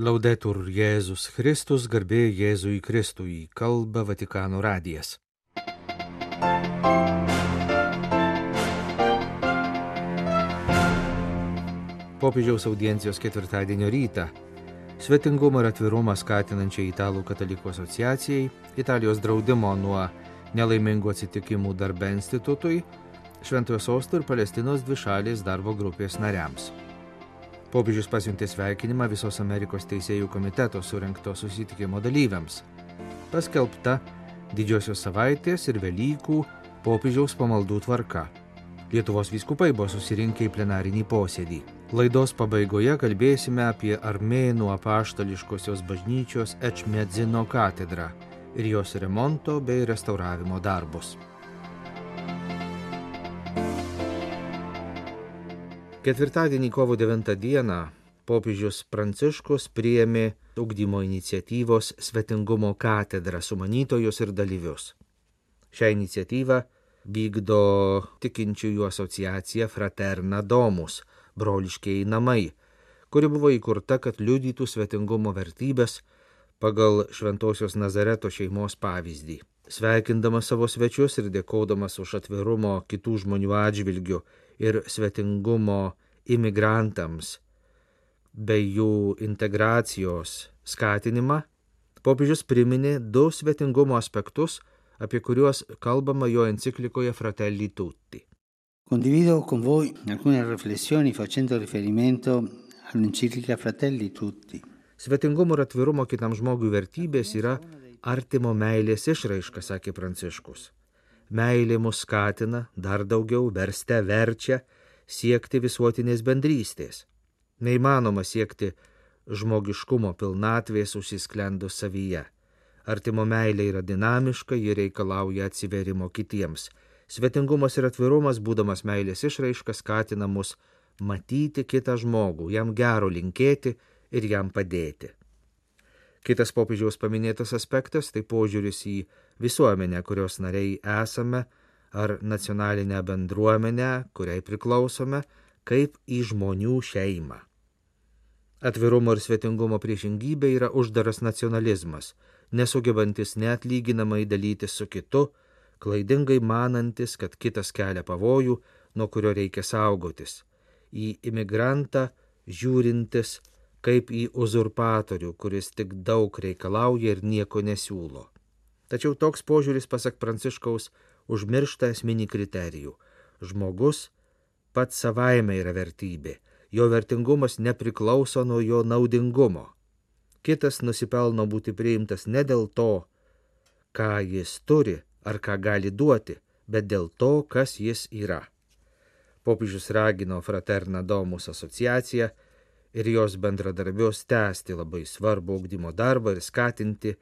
Laudetur Jėzus Kristus, garbė Jėzui Kristui, kalba Vatikano radijas. Popiežiaus audiencijos ketvirtadienio rytą. Svetingumą ir atvirumą skatinančiai Italų katalikų asociacijai, Italijos draudimo nuo nelaimingų atsitikimų darbe institutui, Šventojo Sosto ir Palestinos dvišalės darbo grupės nariams. Popiežius pasiuntė sveikinimą visos Amerikos teisėjų komiteto surinkto susitikimo dalyviams. Paskelbta didžiosios savaitės ir Velykų popiežiaus pamaldų tvarka. Lietuvos vyskupai buvo susirinkę į plenarinį posėdį. Laidos pabaigoje kalbėsime apie Armėnų apaštališkosios bažnyčios Ečmedzino katedrą ir jos remonto bei restauravimo darbus. Ketvirtadienį kovo 9 dieną popiežius Pranciškus priėmė ugdymo iniciatyvos Svetingumo katedrą sumanytojus ir dalyvius. Šią iniciatyvą vykdo tikinčiųjų asociacija Fraterna Domus - broliškiai namai, kuri buvo įkurta, kad liudytų svetingumo vertybės pagal Šventojios Nazareto šeimos pavyzdį. Sveikindamas savo svečius ir dėkodamas už atvirumo kitų žmonių atžvilgių ir svetingumo imigrantams bei jų integracijos skatinimą, popiežius priminė du svetingumo aspektus, apie kuriuos kalbama jo enciklikoje Fratelli Tutti. Condivido con voi alcune riflessioni facendo riferimento all'enciclica Fratelli Tutti. Svetingumo ir atvirumo kitam žmogui vertybės yra artimo meilės išraiška, sakė Pranciškus. Meilė mus skatina dar daugiau, verste verčia siekti visuotinės bendrystės. Neįmanoma siekti žmogiškumo pilnatvės užsisklendus savyje. Artimo meilė yra dinamiška, ji reikalauja atsiverimo kitiems. Svetingumas ir atvirumas, būdamas meilės išraiška, skatina mus matyti kitą žmogų, jam gero linkėti ir jam padėti. Kitas popiežiaus paminėtas aspektas - tai požiūris į visuomenę, kurios nariai esame, ar nacionalinę bendruomenę, kuriai priklausome, kaip į žmonių šeimą. Atvirumo ir svetingumo priešingybė yra uždaras nacionalizmas, nesugebantis neatlyginamai dalytis su kitu, klaidingai manantis, kad kitas kelia pavojų, nuo kurio reikia saugotis, į imigrantą žiūrintis kaip į uzurpatorių, kuris tik daug reikalauja ir nieko nesiūlo. Tačiau toks požiūris, pasak Pranciškaus, užmiršta esminį kriterijų. Žmogus pats savaime yra vertybė, jo vertingumas nepriklauso nuo jo naudingumo. Kitas nusipelno būti priimtas ne dėl to, ką jis turi ar ką gali duoti, bet dėl to, kas jis yra. Popiežius ragino Fraterna Domus asociaciją ir jos bendradarbius tęsti labai svarbu augdymo darbą ir skatinti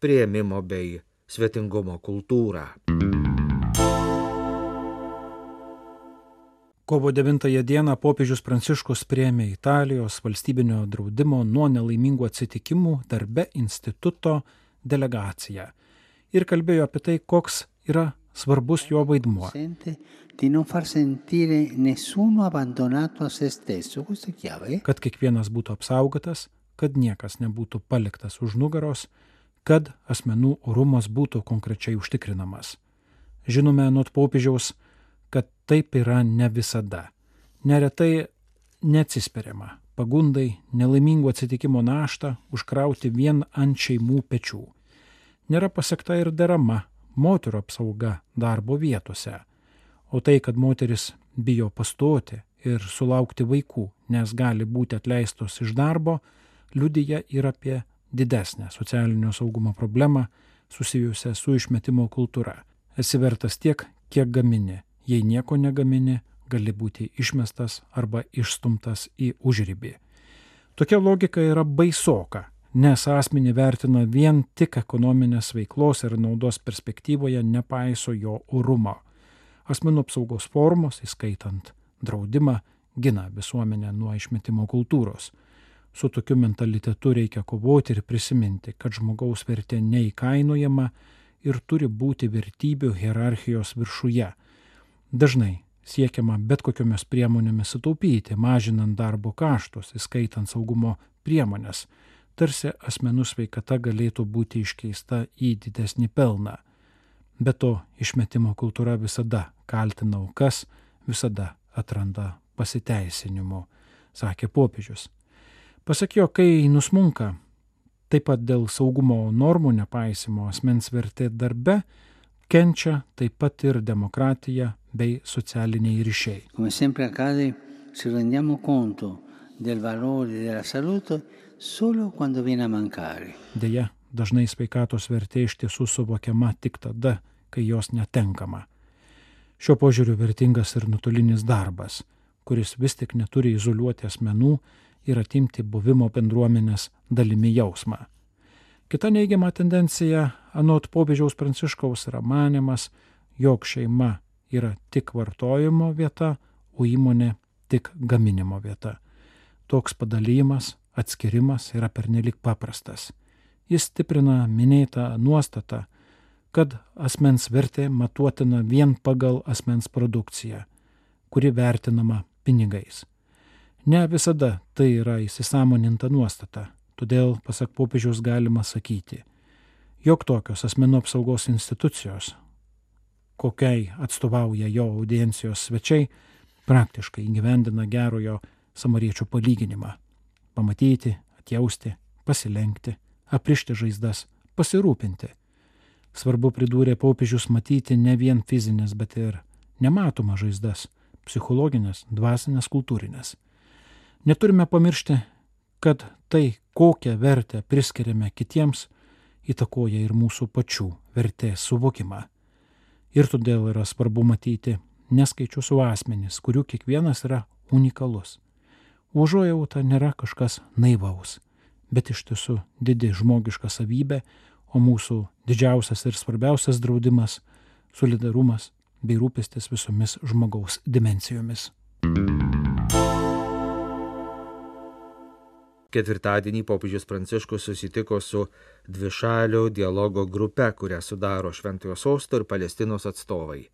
prieimimo bei svetingumo kultūrą. Kovo 9 dieną popiežius Pranciškus priemė Italijos valstybinio draudimo nuo nelaimingų atsitikimų darbe instituto delegaciją ir kalbėjo apie tai, koks yra svarbus jo vaidmuo. Kad kiekvienas būtų apsaugotas, kad niekas nebūtų paliktas už nugaros, kad asmenų orumas būtų konkrečiai užtikrinamas. Žinome nuo popiežiaus, kad taip yra ne visada. Neretai neatsisperiama pagundai nelaimingų atsitikimo naštą užkrauti vien ant šeimų pečių. Nėra pasiekta ir derama moterų apsauga darbo vietose, o tai, kad moteris bijo pastoti ir sulaukti vaikų, nes gali būti atleistos iš darbo, liudyja ir apie didesnę socialinio saugumo problemą susijusią su išmetimo kultūra. Esi vertas tiek, kiek gamini. Jei nieko negamini, gali būti išmestas arba išstumtas į užrybį. Tokia logika yra baisoka, nes asmenį vertina vien tik ekonominės veiklos ir naudos perspektyvoje, nepaiso jo orumo. Asmenų apsaugos formos, įskaitant draudimą, gina visuomenę nuo išmetimo kultūros. Su tokiu mentalitetu reikia kovoti ir prisiminti, kad žmogaus vertė neįkainojama ir turi būti vertybių hierarchijos viršuje. Dažnai siekiama bet kokiomis priemonėmis sutaupyti, mažinant darbo kaštus, įskaitant saugumo priemonės, tarsi asmenų sveikata galėtų būti iškeista į didesnį pelną. Be to, išmetimo kultūra visada kaltina aukas, visada atranda pasiteisinimų, sakė popiežius. Pasak jo, kai nusmunka, taip pat dėl saugumo normų nepaisimo asmens vertė darbe, kenčia taip pat ir demokratija bei socialiniai ryšiai. Come sempre accade, ci rendiamo conto del valore della salute Deja, dažnai sveikatos vertė iš tiesų suvokiama tik tada, kai jos netenkama. Šio požiūriu vertingas ir nutolinis darbas, kuris vis tik neturi izoliuoti asmenų ir atimti buvimo bendruomenės dalimi jausmą. Kita neigiama tendencija, anot popiežiaus pranciškaus, yra manimas, jog šeima yra tik vartojimo vieta, o įmonė tik gaminimo vieta. Toks padalymas, atskirimas yra pernelik paprastas. Jis stiprina minėtą nuostatą, kad asmens vertė matuotina vien pagal asmens produkciją, kuri vertinama pinigais. Ne visada tai yra įsisamoninta nuostata, todėl, pasak popiežiaus, galima sakyti, jog tokios asmenų apsaugos institucijos, kokiai atstovauja jo audiencijos svečiai, praktiškai įgyvendina gerojo samariečio palyginimą - pamatyti, atjausti, pasilenkti, aprišti žaizdas, pasirūpinti Svarbu pridūrė popiežius matyti ne vien fizinės, bet ir nematomas žaizdas - psichologinės, dvasinės, kultūrinės. Neturime pamiršti, kad tai, kokią vertę priskiriame kitiems, įtakoja ir mūsų pačių vertės suvokimą. Ir todėl yra svarbu matyti neskaičius asmenys, kurių kiekvienas yra unikalus. Užuojauta nėra kažkas naivaus, bet iš tiesų didi žmogiška savybė, o mūsų didžiausias ir svarbiausias draudimas - solidarumas bei rūpestis visomis žmogaus dimencijomis. Ketvirtadienį popiežius Pranciškus susitiko su dvišalio dialogo grupe, kurią sudaro Šventojo Sosto ir Palestinos atstovai.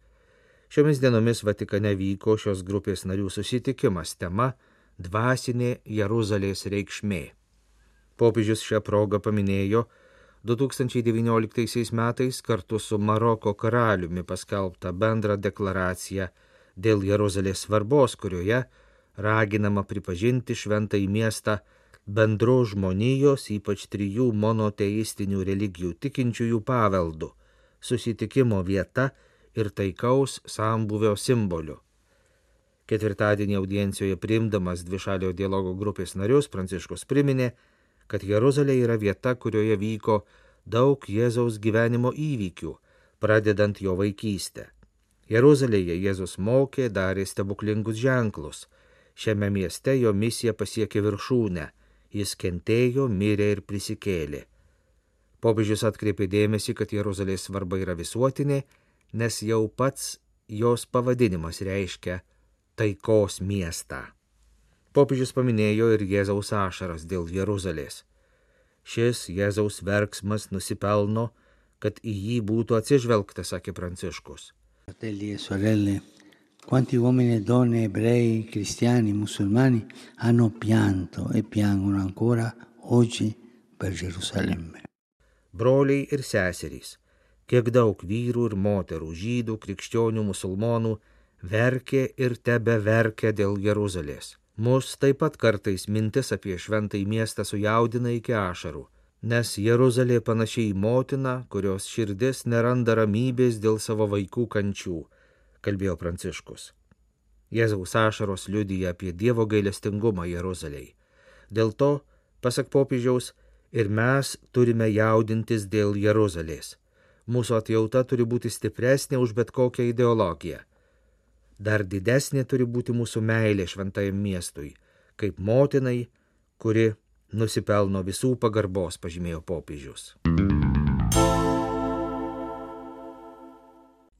Šiomis dienomis Vatikane vyko šios grupės narių susitikimas tema Dvasinė Jeruzalės reikšmė. Popiežius šią progą paminėjo, 2019 metais kartu su Maroko karaliumi paskelbtą bendrą deklaraciją dėl Jeruzalės svarbos, kurioje raginama pripažinti šventąjį miestą bendro žmonijos, ypač trijų monoteistinių religijų tikinčiųjų paveldų, susitikimo vieta ir taikaus sambuvio simboliu. Ketvirtadienį audiencijoje priimdamas dvišalio dialogo grupės narius Pranciškus priminė, kad Jeruzalė yra vieta, kurioje vyko daug Jėzaus gyvenimo įvykių, pradedant jo vaikystę. Jeruzalėje Jėzus mokė, darė stebuklingus ženklus. Šiame mieste jo misija pasiekė viršūnę. Jis kentėjo, mirė ir prisikėlė. Popiežius atkreipė dėmesį, kad Jeruzalės svarba yra visuotinė, nes jau pats jos pavadinimas reiškia taikos miestą. Popiežius paminėjo ir Jėzaus ašaras dėl Jeruzalės. Šis Jėzaus verksmas nusipelno, kad į jį būtų atsižvelgta, sakė Pranciškus. Fratelli e sorelle, quanti uomini e donne ebrei, cristiani, musulmani hanno pianto e piangono ancora oggi per Gerusalemme. Broliai ir seserys, kiek daug vyrų ir moterų, žydų, krikščionių, musulmonų verkė ir tebe verkia dėl Jeruzalės. Mus taip pat kartais mintis apie šventąjį miestą sujaudina iki ašarų, nes Jeruzalė panašiai į motiną, kurios širdis neranda ramybės dėl savo vaikų kančių, kalbėjo Pranciškus. Jėzaus ašaros liudyja apie Dievo gailestingumą Jeruzalėje. Dėl to, pasak popiežiaus, ir mes turime jaudintis dėl Jeruzalės. Mūsų atjauta turi būti stipresnė už bet kokią ideologiją dar didesnė turi būti mūsų meilė šventajam miestui, kaip motinai, kuri nusipelno visų pagarbos, pažymėjo popiežius.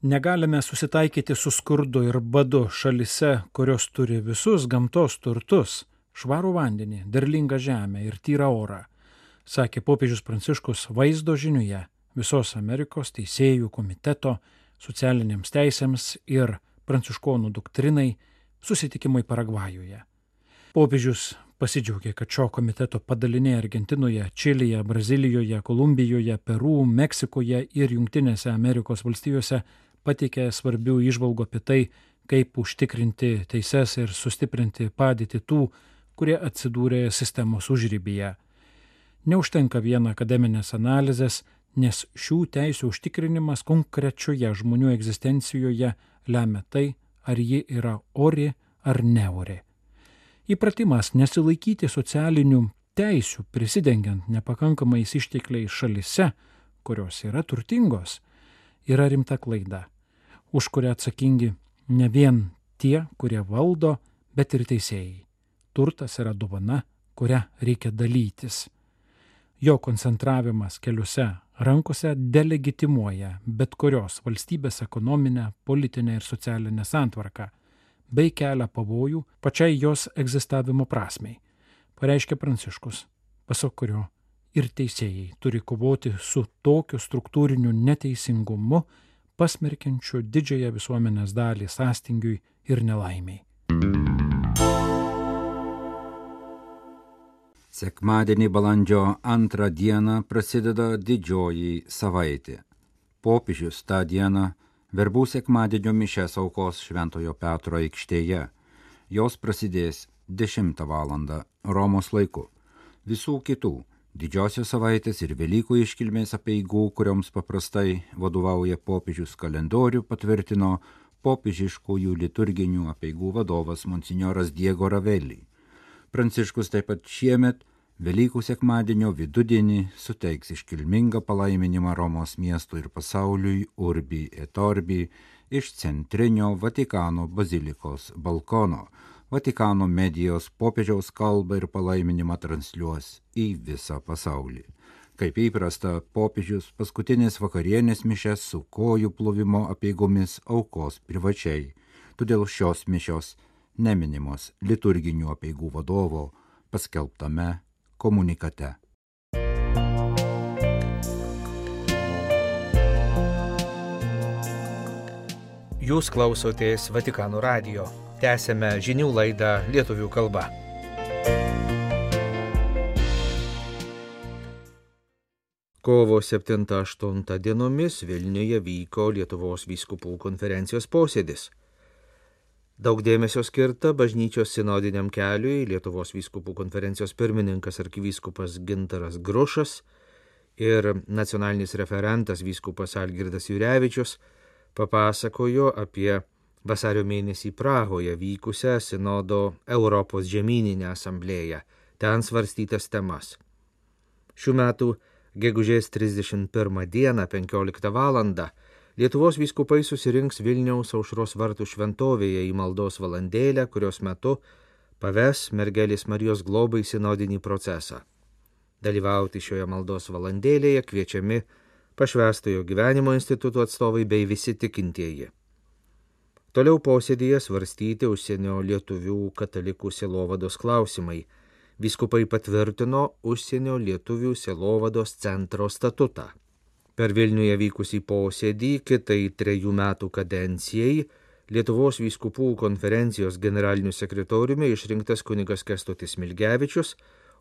Negalime susitaikyti su skurdu ir badu šalise, kurios turi visus gamtos turtus - švarų vandenį, derlingą žemę ir tyrą orą, sakė popiežius Pranciškus vaizdo žiniuje visos Amerikos teisėjų komiteto socialinėms teisėms ir pranciškonų doktrinai susitikimai Paragvajuje. Popiežius pasidžiaugė, kad šio komiteto padaliniai Argentinoje, Čilėje, Brazilijoje, Kolumbijoje, Peru, Meksikoje ir Junktinėse Amerikos valstijose pateikė svarbių išvalgų apie tai, kaip užtikrinti teises ir sustiprinti padėtį tų, kurie atsidūrė sistemos užrybyje. Neužtenka vien akademinės analizės, nes šių teisų užtikrinimas konkrečioje žmonių egzistencijoje lemia tai, ar ji yra ori ar neori. Įpratimas nesilaikyti socialinių teisių prisidengiant nepakankamais ištekliais šalise, kurios yra turtingos, yra rimta klaida, už kurią atsakingi ne vien tie, kurie valdo, bet ir teisėjai. Turtas yra dovana, kurią reikia dalytis. Jo koncentravimas keliuose rankose delegitimuoja bet kurios valstybės ekonominę, politinę ir socialinę santvarką bei kelia pavojų pačiai jos egzistavimo prasmei, pareiškia Pranciškus, pasak kurio ir teisėjai turi kovoti su tokiu struktūriniu neteisingumu, pasmerkiančiu didžiąją visuomenės dalį sąstingiui ir nelaimiai. Sekmadienį balandžio antrą dieną prasideda didžioji savaitė. Popiežius tą dieną Verbų sekmadienio mišes aukos Šventojo Petro aikštėje. Jos prasidės 10 val. Romos laiku. Visų kitų didžiosios savaitės ir Velykų iškilmės apieigų, kurioms paprastai vadovauja popiežius kalendorių, patvirtino popiežiškųjų liturginių apieigų vadovas monsignoras Diego Ravelli. Pranciškus taip pat šiemet Velykų sekmadienio vidudienį suteiks iškilmingą palaiminimą Romos miestui ir pasauliui Urbi et Orbi iš centrinio Vatikano bazilikos balkono. Vatikano medijos popiežiaus kalbą ir palaiminimą transliuos į visą pasaulį. Kaip įprasta, popiežius paskutinės vakarienės mišes su kojų plovimo apieigomis aukos privačiai, todėl šios mišios neminimos liturginių apieigų vadovo paskelbtame komunikate. Jūs klausotės Vatikano radio. Tęsėme žinių laidą lietuvių kalba. Kovo 7-8 dienomis Vilniuje vyko Lietuvos vyskupų konferencijos posėdis. Daug dėmesio skirta bažnyčios sinodiniam keliui Lietuvos vyskupų konferencijos pirmininkas arkivyskupas Gintaras Grušas ir nacionalinis referentas vyskupas Algirdas Jurevičius papasakojo apie vasario mėnesį Prahoje vykusią sinodo Europos žemyninę asamblėją, ten svarstytas temas. Šių metų gegužės 31 dieną 15 val. Lietuvos vyskupai susirinks Vilniaus aušros vartų šventovėje į maldos valandėlę, kurios metu paves mergelės Marijos globai sinodinį procesą. Dalyvauti šioje maldos valandėlėje kviečiami pašvestojo gyvenimo instituto atstovai bei visi tikintieji. Toliau posėdėje svarstyti užsienio lietuvių katalikų selovados klausimai. Vyskupai patvirtino užsienio lietuvių selovados centro statutą. Per Vilniuje vykusį posėdį kitai trejų metų kadencijai Lietuvos vyskupų konferencijos generaliniu sekretoriumi išrinktas kunigas Kestutis Milgevičius,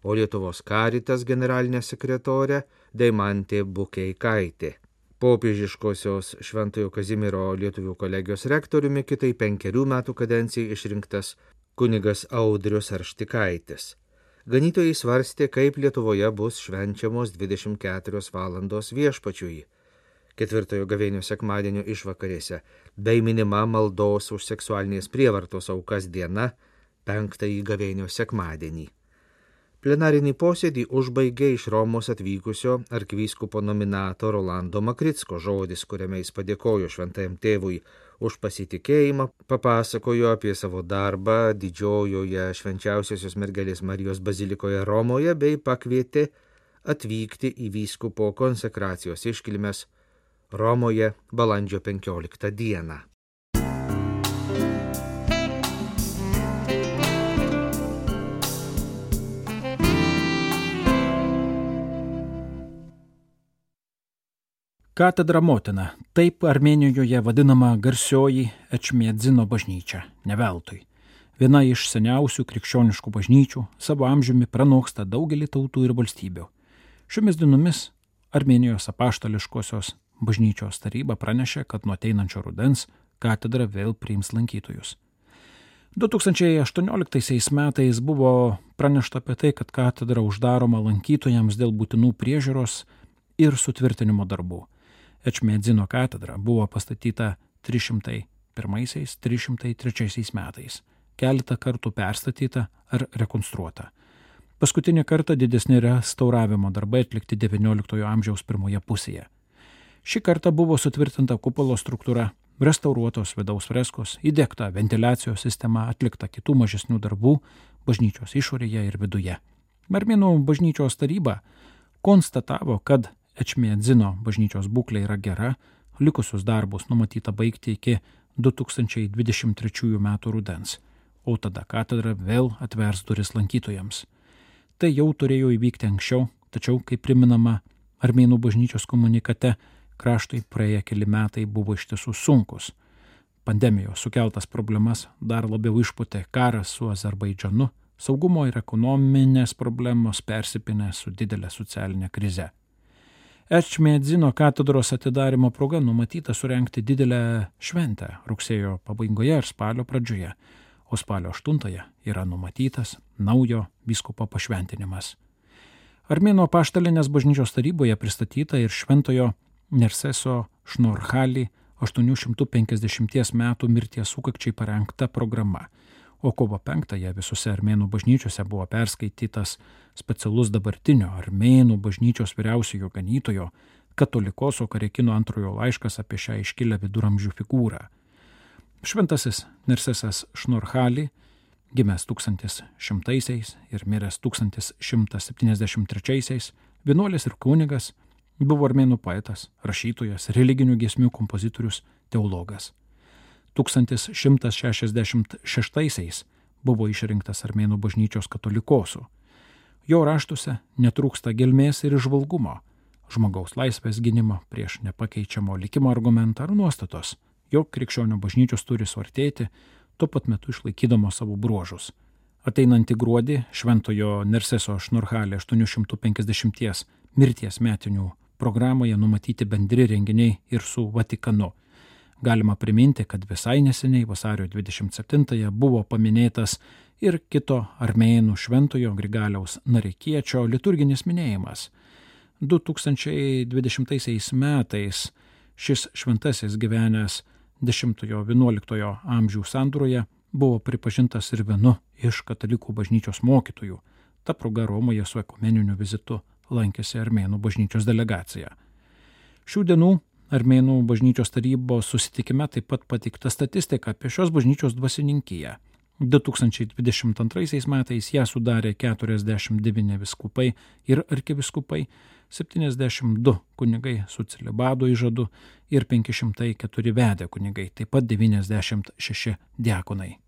o Lietuvos karitas generalinė sekretorė Daimantė Bukeikaitė. Popiežiškosios Šventojo Kazimiero Lietuvių kolegijos rektoriumi kitai penkerių metų kadencijai išrinktas kunigas Audrius Arštikaitis. Ganytojai svarstė, kaip Lietuvoje bus švenčiamos 24 valandos viešpačiui. Ketvirtojo gavėnio sekmadienio išvakarėse bei minima maldos už seksualinės prievartos aukas diena penktąjį gavėnio sekmadienį. Plenarinį posėdį užbaigė iš Romos atvykusio arkivyskupo nominato Rolando Makritsko žodis, kuriame jis padėkojo šventajam tėvui už pasitikėjimą, papasakojo apie savo darbą didžiojoje švenčiausiosios mergelės Marijos bazilikoje Romoje bei pakvietė atvykti į vyskupo konsekracijos iškilmes Romoje balandžio 15 dieną. Katedra motina - taip Armenijoje vadinama garsioji Ečmiedzino bažnyčia, ne veltui. viena iš seniausių krikščioniškų bažnyčių, savo amžiumi pranoksta daugelį tautų ir valstybių. Šiomis dienomis Armenijos apaštališkosios bažnyčios taryba pranešė, kad nuo ateinančio rudens katedra vėl priims lankytojus. 2018 metais buvo pranešta apie tai, kad katedra uždaroma lankytojams dėl būtinų priežiūros ir sutvirtinimo darbų. Ečmėdzino katedra buvo pastatyta 301-303 metais, keletą kartų perstatyta ar rekonstruota. Paskutinį kartą didesni restauravimo darbai atlikti XIX amžiaus pirmoje pusėje. Šį kartą buvo sutvirtinta kupolo struktūra, restauruotos vidaus freskos, įdėkta ventiliacijos sistema, atlikta kitų mažesnių darbų bažnyčios išorėje ir viduje. Armėnų bažnyčios taryba konstatavo, kad Ečmėdzino bažnyčios būklė yra gera, likusius darbus numatyta baigti iki 2023 m. rudens, o tada katedra vėl atvers duris lankytojams. Tai jau turėjo įvykti anksčiau, tačiau, kaip priminama Armėnų bažnyčios komunikate, kraštui praėję keli metai buvo iš tiesų sunkus. Pandemijos sukeltas problemas dar labiau išputė karas su Azerbaidžanu, saugumo ir ekonominės problemos persipinę su didelė socialinė krize. Ečmėdzino katedros atidarimo proga numatyta surenkti didelę šventę rugsėjo pabaigoje ir spalio pradžioje, o spalio 8 yra numatytas naujo vyskupo pašventinimas. Armėno paštalinės bažnyčios taryboje pristatyta ir šventojo Nerseso Šnorhali 850 metų mirties sukakčiai parengta programa o kovo 5-ąją visose armėnų bažnyčiose buvo perskaitytas specialus dabartinio armėnų bažnyčios vyriausiojo ganytojo katolikoso Karekino antrojo laiškas apie šią iškilę viduramžių figūrą. Šventasis Nersesas Šnorhali, gimęs 1100 ir miręs 1173, vienuolis ir kunigas, buvo armėnų poetas, rašytojas, religinių giesmių kompozitorius, teologas. 1166 buvo išrinktas armėnų bažnyčios katolikosų. Jo raštuose netrūksta gelmės ir išvalgumo, žmogaus laisvės gynimo prieš nepakeičiamo likimo argumentą ar nuostatos, jog krikščionių bažnyčios turi suartėti, tuo pat metu išlaikydamos savo bruožus. Ateinantį gruodį Šventojo Nerseso Šnurhalė 850 mirties metinių programoje numatyti bendri renginiai ir su Vatikanu Galima priminti, kad visai neseniai vasario 27-ąją buvo paminėtas ir kito armėnų šventojo Grigaliaus Narekiečio liturginis minėjimas. 2020 metais šis šventasis gyvenęs 10-11 amžių sandūroje buvo pripažintas ir vienu iš katalikų bažnyčios mokytojų. Ta proga Romoje su ekumeniniu vizitu lankėsi armėnų bažnyčios delegacija. Šių dienų Armėnų bažnyčios tarybos susitikime taip pat pateikta statistika apie šios bažnyčios dvasininkiją. 2022 metais ją sudarė 49 viskupai ir arkiviskupai, 72 kunigai su cilibado įžadu ir 504 vedę kunigai, taip pat 96 diakonai.